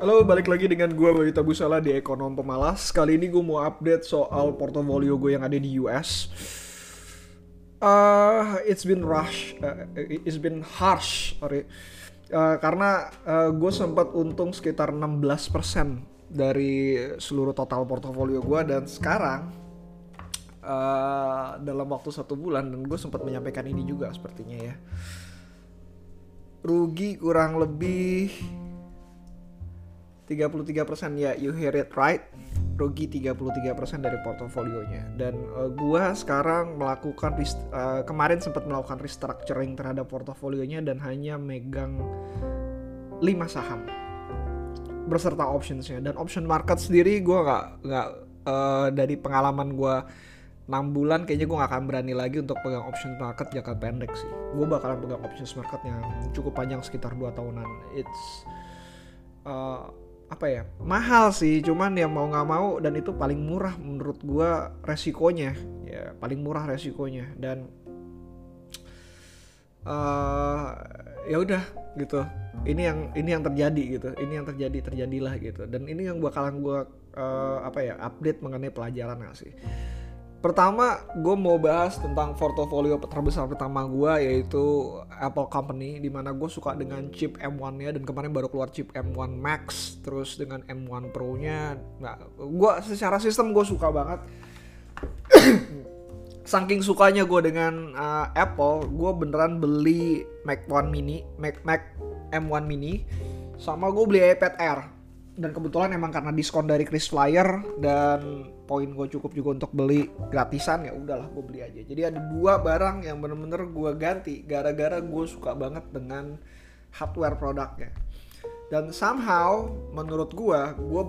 Halo, balik lagi dengan gue Bayu Tabusala di Ekonom Pemalas. Kali ini gue mau update soal portofolio gue yang ada di US. Uh, it's been rush, uh, it's been harsh, sorry. Uh, karena uh, gue sempat untung sekitar 16% dari seluruh total portofolio gue dan sekarang uh, dalam waktu satu bulan dan gue sempat menyampaikan ini juga sepertinya ya rugi kurang lebih 33% ya you hear it right rugi 33% dari portofolionya. Dan uh, gua sekarang melakukan uh, kemarin sempat melakukan restructuring terhadap portofolionya dan hanya megang 5 saham berserta optionsnya. Dan option market sendiri gua nggak nggak uh, dari pengalaman gua 6 bulan kayaknya gue gak akan berani lagi untuk pegang option market jangka pendek sih. Gue bakalan pegang options market yang cukup panjang sekitar 2 tahunan. It's uh, apa ya mahal sih cuman ya mau nggak mau dan itu paling murah menurut gue resikonya. Ya paling murah resikonya dan uh, ya udah gitu. Ini yang ini yang terjadi gitu ini yang terjadi terjadilah gitu. Dan ini yang bakalan gue uh, apa ya update mengenai pelajaran gak sih Pertama, gue mau bahas tentang portofolio terbesar pertama gue yaitu Apple Company, di mana gue suka dengan chip M1-nya dan kemarin baru keluar chip M1 Max, terus dengan M1 Pro-nya. Nah, gue secara sistem gue suka banget. Saking sukanya gue dengan uh, Apple, gue beneran beli Mac One Mini, Mac Mac M1 Mini, sama gue beli iPad Air dan kebetulan emang karena diskon dari Chris Flyer dan poin gue cukup juga untuk beli gratisan ya udahlah gue beli aja. Jadi ada dua barang yang bener-bener gue ganti gara-gara gue suka banget dengan hardware produknya. Dan somehow menurut gue gue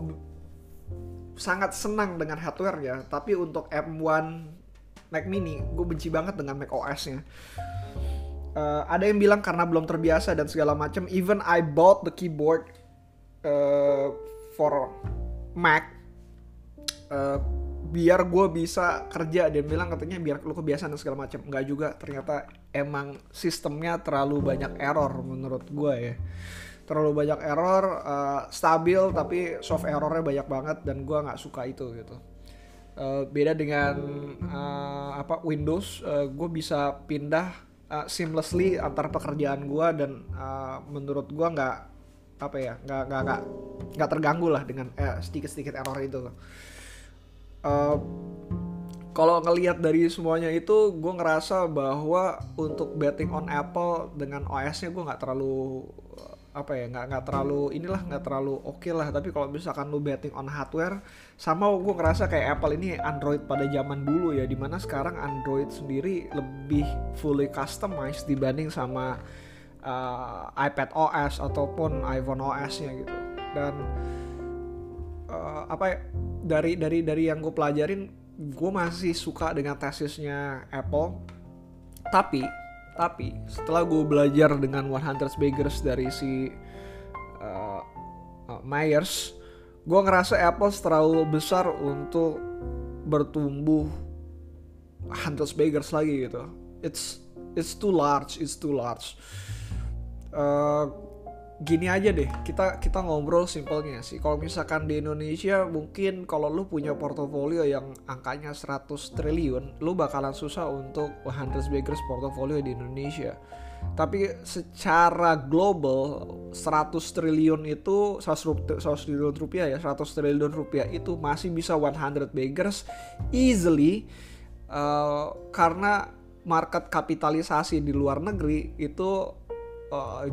sangat senang dengan hardware ya tapi untuk M1 Mac Mini gue benci banget dengan Mac OS nya uh, ada yang bilang karena belum terbiasa dan segala macam even I bought the keyboard uh, for Mac uh, biar gue bisa kerja. Dia bilang katanya biar lu kebiasaan dan segala macam. Nggak juga ternyata emang sistemnya terlalu banyak error menurut gue ya. Terlalu banyak error uh, stabil tapi soft errornya banyak banget dan gue nggak suka itu gitu. Uh, beda dengan uh, apa Windows uh, gue bisa pindah uh, seamlessly antar pekerjaan gue dan uh, menurut gue nggak apa ya nggak nggak nggak nggak terganggu lah dengan eh, sedikit sedikit error itu uh, kalau ngelihat dari semuanya itu gue ngerasa bahwa untuk betting on Apple dengan OS-nya gue nggak terlalu apa ya nggak nggak terlalu inilah nggak terlalu oke okay lah. Tapi kalau misalkan lu betting on hardware sama gue ngerasa kayak Apple ini Android pada zaman dulu ya di mana sekarang Android sendiri lebih fully customized dibanding sama uh, iPad OS ataupun iPhone OS-nya gitu. Dan uh, apa ya dari dari dari yang gue pelajarin gue masih suka dengan tesisnya Apple. Tapi tapi setelah gue belajar dengan 100 Beggars dari si uh, uh, Myers gue ngerasa Apple terlalu besar untuk bertumbuh 100 Beggars lagi gitu. It's it's too large it's too large uh, gini aja deh kita kita ngobrol simpelnya sih. Kalau misalkan di Indonesia mungkin kalau lu punya portofolio yang angkanya 100 triliun lu bakalan susah untuk 100 biggest portofolio di Indonesia. Tapi secara global 100 triliun itu 100, 100 triliun rupiah ya 100 triliun rupiah itu masih bisa 100 beggars easily uh, karena market kapitalisasi di luar negeri itu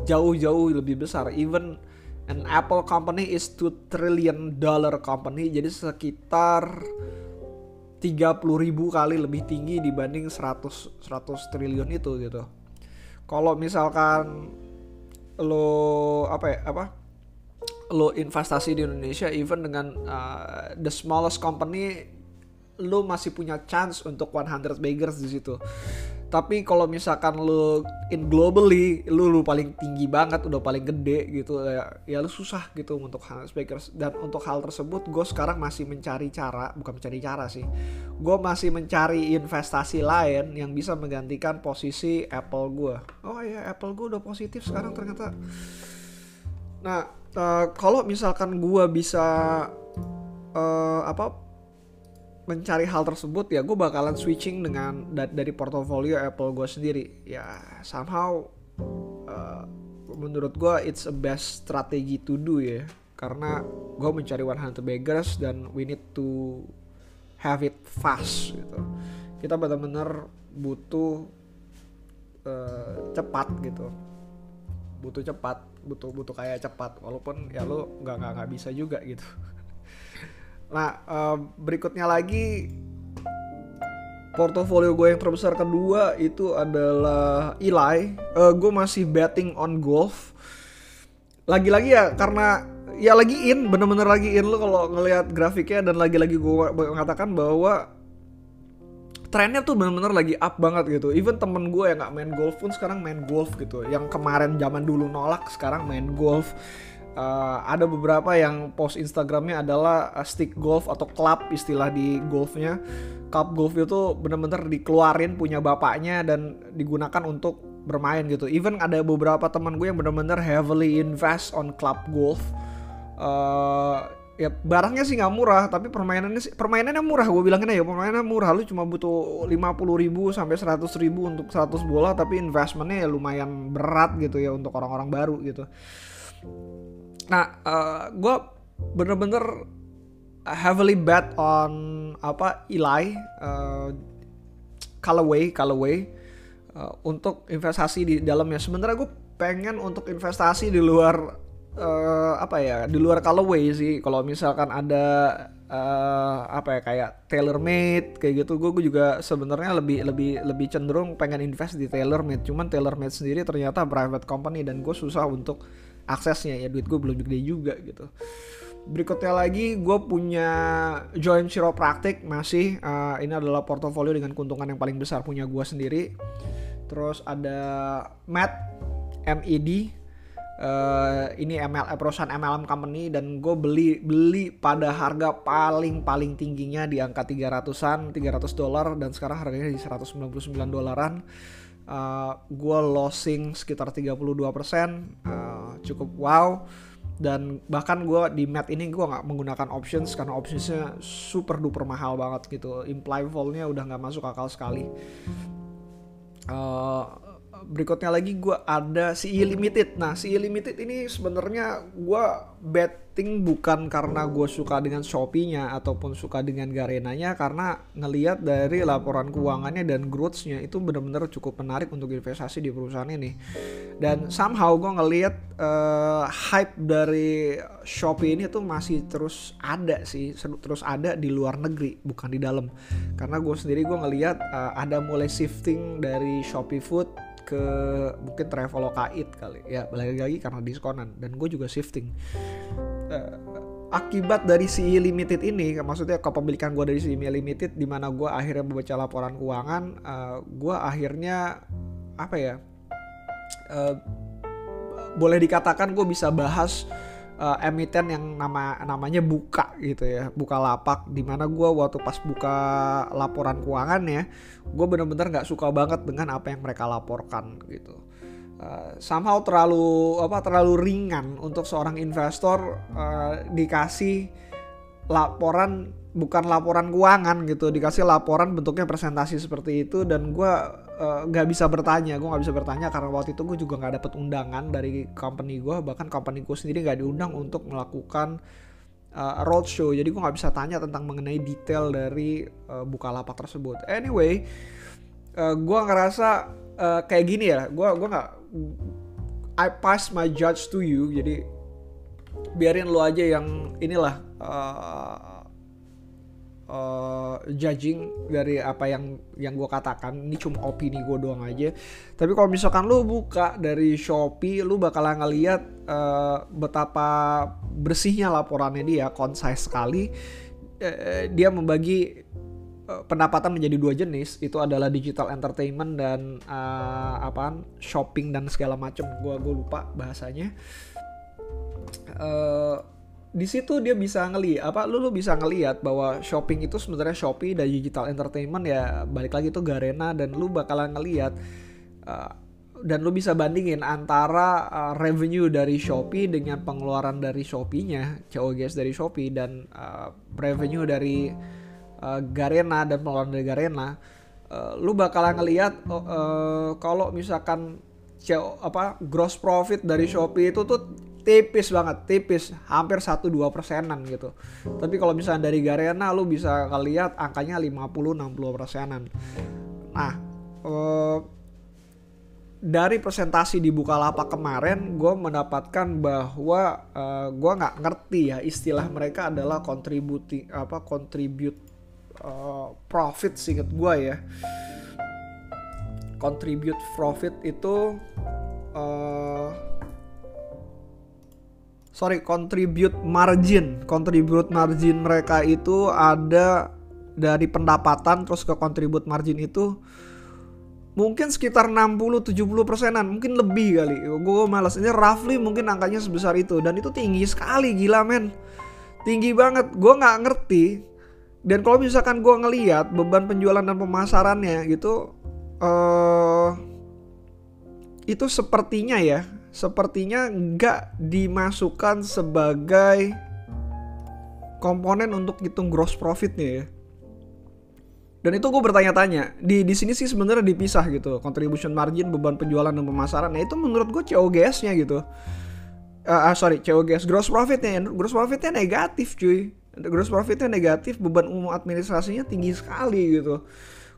jauh-jauh lebih besar. Even an Apple company is 2 trillion dollar company, jadi sekitar 30 ribu kali lebih tinggi dibanding 100 100 triliun itu gitu. Kalau misalkan lo apa ya apa lo investasi di Indonesia even dengan uh, the smallest company lo masih punya chance untuk 100 beggars di situ tapi kalau misalkan lu in globally lu lu paling tinggi banget udah paling gede gitu ya, ya lu susah gitu untuk hal speakers. Dan untuk hal tersebut gue sekarang masih mencari cara bukan mencari cara sih. Gue masih mencari investasi lain yang bisa menggantikan posisi Apple gue oh ya Apple gue udah positif sekarang ternyata. Nah, uh, kalau misalkan gue bisa uh, apa mencari hal tersebut ya gue bakalan switching dengan da dari portofolio Apple gue sendiri. Ya somehow uh, menurut gue it's a best strategy to do ya. Karena gue mencari 100 beggars dan we need to have it fast gitu. Kita benar-benar butuh uh, cepat gitu. Butuh cepat butuh butuh kayak cepat. Walaupun ya lo nggak nggak bisa juga gitu Nah, uh, berikutnya lagi portofolio gue yang terbesar kedua itu adalah Eli. Uh, gue masih betting on golf. Lagi-lagi ya karena ya lagi in, bener-bener lagi in lo kalau ngelihat grafiknya dan lagi-lagi gue mengatakan bahwa trennya tuh bener-bener lagi up banget gitu. Even temen gue yang nggak main golf pun sekarang main golf gitu. Yang kemarin zaman dulu nolak sekarang main golf uh, ada beberapa yang post Instagramnya adalah uh, stick golf atau club istilah di golfnya. Cup golf itu bener-bener dikeluarin punya bapaknya dan digunakan untuk bermain gitu. Even ada beberapa teman gue yang bener-bener heavily invest on club golf. Uh, ya barangnya sih nggak murah tapi permainannya sih permainannya murah gue bilangin ya permainannya murah. Lu cuma butuh 50 ribu sampai 100 ribu untuk 100 bola tapi investmentnya ya lumayan berat gitu ya untuk orang-orang baru gitu Nah, uh, eh, gue bener-bener heavily bet on apa Eli, uh, Callaway, Callaway uh, untuk investasi di dalamnya. Sebenarnya gue pengen untuk investasi di luar uh, apa ya, di luar Callaway sih. Kalau misalkan ada uh, apa ya kayak tailor made kayak gitu gue juga sebenarnya lebih lebih lebih cenderung pengen invest di tailor made cuman tailor made sendiri ternyata private company dan gue susah untuk aksesnya ya duit gue belum gede juga gitu. Berikutnya lagi gue punya joint chiropractic masih uh, ini adalah portofolio dengan keuntungan yang paling besar punya gue sendiri. Terus ada Matt MED uh, ini ML perusahaan MLM company dan gue beli beli pada harga paling paling tingginya di angka 300-an 300 dolar dan sekarang harganya di 199 dolaran uh, eh, gue losing sekitar 32% uh, cukup wow. Dan bahkan gue di mat ini gue nggak menggunakan options karena optionsnya super duper mahal banget gitu. Imply volnya udah nggak masuk akal sekali. Uh, berikutnya lagi gue ada si limited. Nah si limited ini sebenarnya gue betting bukan karena gue suka dengan Shopee-nya ataupun suka dengan Garena-nya karena ngelihat dari laporan keuangannya dan growth-nya itu benar-benar cukup menarik untuk investasi di perusahaan ini. Dan somehow gue ngelihat uh, hype dari Shopee ini tuh masih terus ada sih terus ada di luar negeri bukan di dalam. Karena gue sendiri gue ngelihat uh, ada mulai shifting dari Shopee Food ke mungkin Traveloka It kali. Ya balik lagi karena diskonan dan gue juga shifting. Uh, akibat dari si limited ini maksudnya kepemilikan gue dari si limited di mana gue akhirnya membaca laporan keuangan uh, eh, gue akhirnya apa ya uh, boleh dikatakan gue bisa bahas emiten yang nama namanya buka gitu ya buka lapak di mana gue waktu pas buka laporan keuangan ya gue bener-bener nggak suka banget dengan apa yang mereka laporkan gitu. Uh, somehow terlalu apa terlalu ringan untuk seorang investor uh, dikasih laporan bukan laporan keuangan gitu dikasih laporan bentuknya presentasi seperti itu dan gue nggak uh, bisa bertanya. Gue nggak bisa bertanya karena waktu itu gue juga nggak dapet undangan dari company gue bahkan company gue sendiri nggak diundang untuk melakukan uh, roadshow. Jadi gue nggak bisa tanya tentang mengenai detail dari uh, lapak tersebut. Anyway uh, gue ngerasa uh, kayak gini ya. Gue gue nggak I pass my judge to you. Jadi biarin lo aja yang inilah uh, uh, judging dari apa yang yang gue katakan. Ini cuma opini gue doang aja. Tapi kalau misalkan lu buka dari Shopee lu bakalan ngeliat uh, betapa bersihnya laporannya dia concise sekali. Uh, dia membagi uh, pendapatan menjadi dua jenis. Itu adalah digital entertainment dan uh, apaan shopping dan segala macam gue gue lupa bahasanya di situ dia bisa ngelihat apa lu lu bisa ngelihat bahwa shopping itu sebenarnya Shopee dan digital entertainment ya balik lagi tuh Garena dan lu bakalan ngelihat uh, dan lu bisa bandingin antara uh, revenue dari Shopee dengan pengeluaran dari Shopee-nya, COGS dari Shopee dan uh, revenue dari uh, Garena dan pengeluaran dari Garena, uh, lu bakalan ngelihat uh, uh, kalau misalkan CO, apa gross profit dari Shopee itu tuh tipis banget, tipis, hampir 1-2 persenan gitu. Tapi kalau misalnya dari Garena lu bisa ngelihat angkanya 50-60 persenan. Nah, uh, dari presentasi di Bukalapak kemarin gue mendapatkan bahwa eh, gue nggak ngerti ya istilah mereka adalah contributing apa contribute uh, profit singkat gue ya contribute profit itu uh, sorry contribute margin. Contribute margin mereka itu ada dari pendapatan terus ke contribute margin itu mungkin sekitar 60-70 persenan mungkin lebih kali. Gue malas ini roughly mungkin angkanya sebesar itu. Dan itu tinggi sekali gila men. Tinggi banget. Gue nggak ngerti. Dan kalau misalkan gue ngeliat beban penjualan dan pemasarannya gitu uh, itu sepertinya ya sepertinya nggak dimasukkan sebagai komponen untuk hitung gross profitnya ya. Dan itu gue bertanya-tanya di di sini sih sebenarnya dipisah gitu contribution margin beban penjualan dan pemasaran. Nah itu menurut gue COGS-nya gitu. Uh, sorry COGS gross profitnya gross profitnya negatif cuy. Gross profitnya negatif beban umum administrasinya tinggi sekali gitu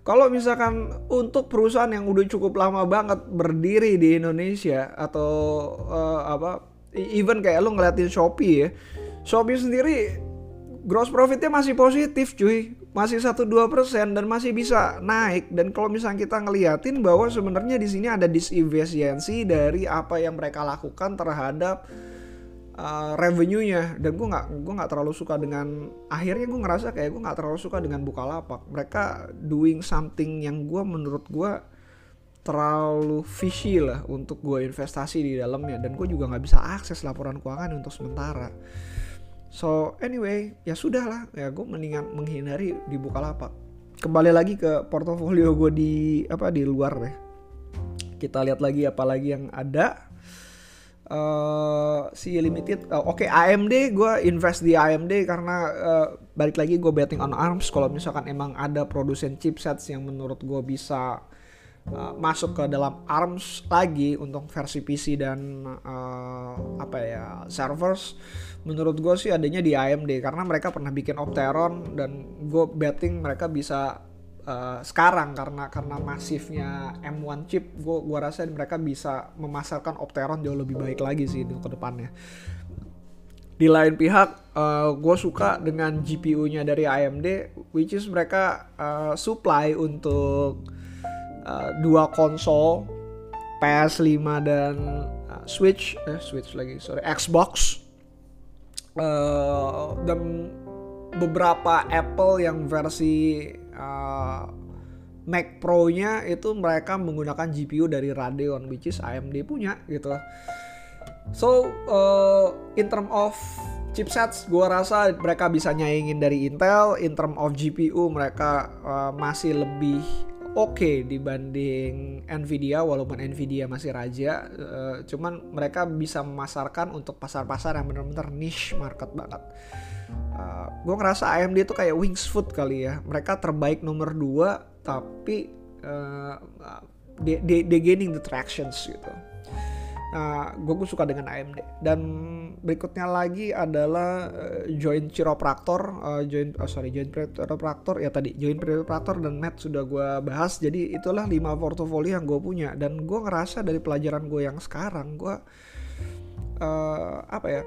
kalau misalkan untuk perusahaan yang udah cukup lama banget berdiri di Indonesia atau uh, apa even kayak lo ngeliatin Shopee ya Shopee sendiri gross profitnya masih positif cuy. Masih 1-2% dan masih bisa naik. Dan kalau misalnya kita ngeliatin bahwa sebenarnya di sini ada disefisiensi dari apa yang mereka lakukan terhadap uh, revenue-nya dan gue nggak gue nggak terlalu suka dengan akhirnya gue ngerasa kayak gue nggak terlalu suka dengan Bukalapak mereka doing something yang gue menurut gue terlalu fishy lah untuk gue investasi di dalamnya dan gue juga nggak bisa akses laporan keuangan untuk sementara So anyway, ya sudah lah, ya gue mendingan menghindari di Bukalapak. Kembali lagi ke portofolio gue di apa di luar deh. Kita lihat lagi apa lagi yang ada. Uh, si limited, uh, oke okay, AMD gue invest di AMD karena uh, balik lagi gue betting on ARMS. Kalau misalkan emang ada produsen chipsets yang menurut gue bisa uh, masuk ke dalam ARMS lagi untuk versi PC dan uh, apa ya servers menurut gue sih adanya di AMD karena mereka pernah bikin Opteron dan gue betting mereka bisa uh, sekarang karena karena masifnya M1 chip gue gua rasa mereka bisa memasarkan Opteron jauh lebih baik lagi sih ke depannya. Di lain pihak uh, eh, gue suka dengan GPU-nya dari AMD which is mereka uh, supply untuk uh, dua konsol PS5 dan uh, Switch eh Switch lagi sorry Xbox. Uh, dan beberapa Apple yang versi uh, Mac Pro-nya itu mereka menggunakan GPU dari Radeon which is AMD punya gitu. So uh, in term of chipsets gua rasa mereka bisa nyaingin dari Intel, in term of GPU mereka uh, masih lebih oke okay dibanding Nvidia walaupun Nvidia masih raja. Uh, cuman mereka bisa memasarkan untuk pasar-pasar yang benar-benar niche market banget uh, eh, gue ngerasa AMD itu kayak Wings Food kali ya mereka terbaik nomor 2 tapi uh, they, they, they gaining the tractions gitu Nah, gue suka dengan AMD. Dan berikutnya lagi adalah uh, joint chiropractor, uh, joint oh sorry joint chiropractor ya tadi joint chiropractor dan mat sudah gue bahas. Jadi itulah lima portofolio yang gue punya dan gue ngerasa dari pelajaran gue yang sekarang gue uh, apa ya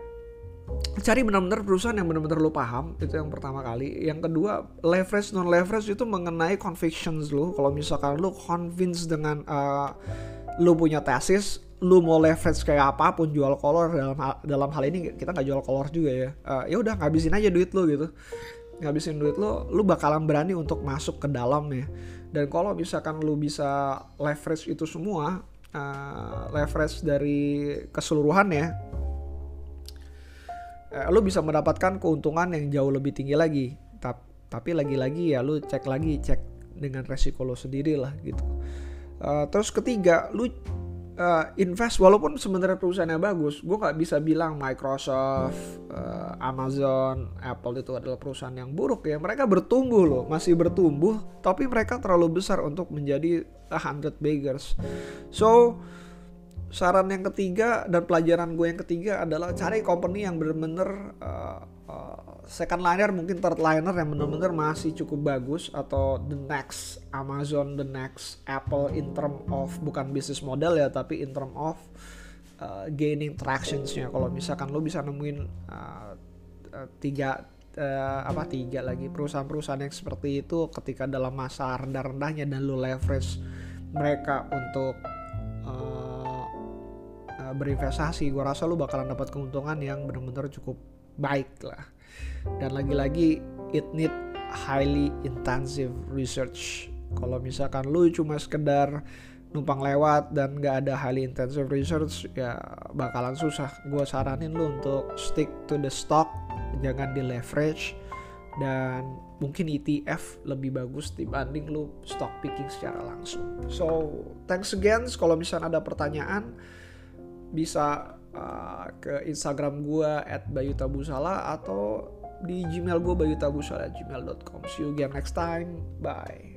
cari benar-benar perusahaan yang benar-benar lo paham itu yang pertama kali. Yang kedua leverage non leverage itu mengenai convictions lo kalau misalkan lo convince dengan uh, lo punya tesis lu mau leverage kayak apa pun jual kolor dalam hal, dalam hal ini kita nggak jual kolor juga ya. Uh, ya udah ngabisin aja duit lu gitu. Ngabisin duit lu lu bakalan berani untuk masuk ke dalamnya dan kalau misalkan lu bisa leverage itu semua uh, leverage dari keseluruhan ya uh, lu bisa mendapatkan keuntungan yang jauh lebih tinggi lagi. Tapi lagi-lagi ya lu cek lagi cek dengan resiko lo sendiri lah gitu. Uh, terus ketiga lu uh, invest. Walaupun sebenarnya perusahaannya bagus gue nggak bisa bilang Microsoft uh, Amazon Apple itu adalah perusahaan yang buruk ya. Mereka bertumbuh loh masih bertumbuh tapi mereka terlalu besar untuk menjadi a hundred beggars so saran yang ketiga dan pelajaran gue yang ketiga adalah cari company yang benar-benar uh, uh, second liner mungkin third liner yang benar-benar masih cukup bagus atau the next Amazon the next Apple in term of bukan bisnis model ya tapi in term of uh, gaining tractionsnya kalau misalkan lo bisa nemuin uh, tiga uh, apa tiga lagi perusahaan-perusahaan yang seperti itu ketika dalam masa rendah-rendahnya dan lo leverage mereka untuk uh, berinvestasi gue rasa lu bakalan dapat keuntungan yang benar-benar cukup baik lah. Dan lagi-lagi it need highly intensive research. Kalau misalkan lu cuma sekedar numpang lewat dan gak ada highly intensive research ya bakalan susah. Gue saranin lu untuk stick to the stock jangan di leverage dan mungkin ETF lebih bagus dibanding lu stock picking secara langsung. So thanks again. Kalau misalnya ada pertanyaan bisa uh, ke Instagram gue at bayutabusala atau di Gmail gue bayutabusala gmail.com. See you again next time. Bye.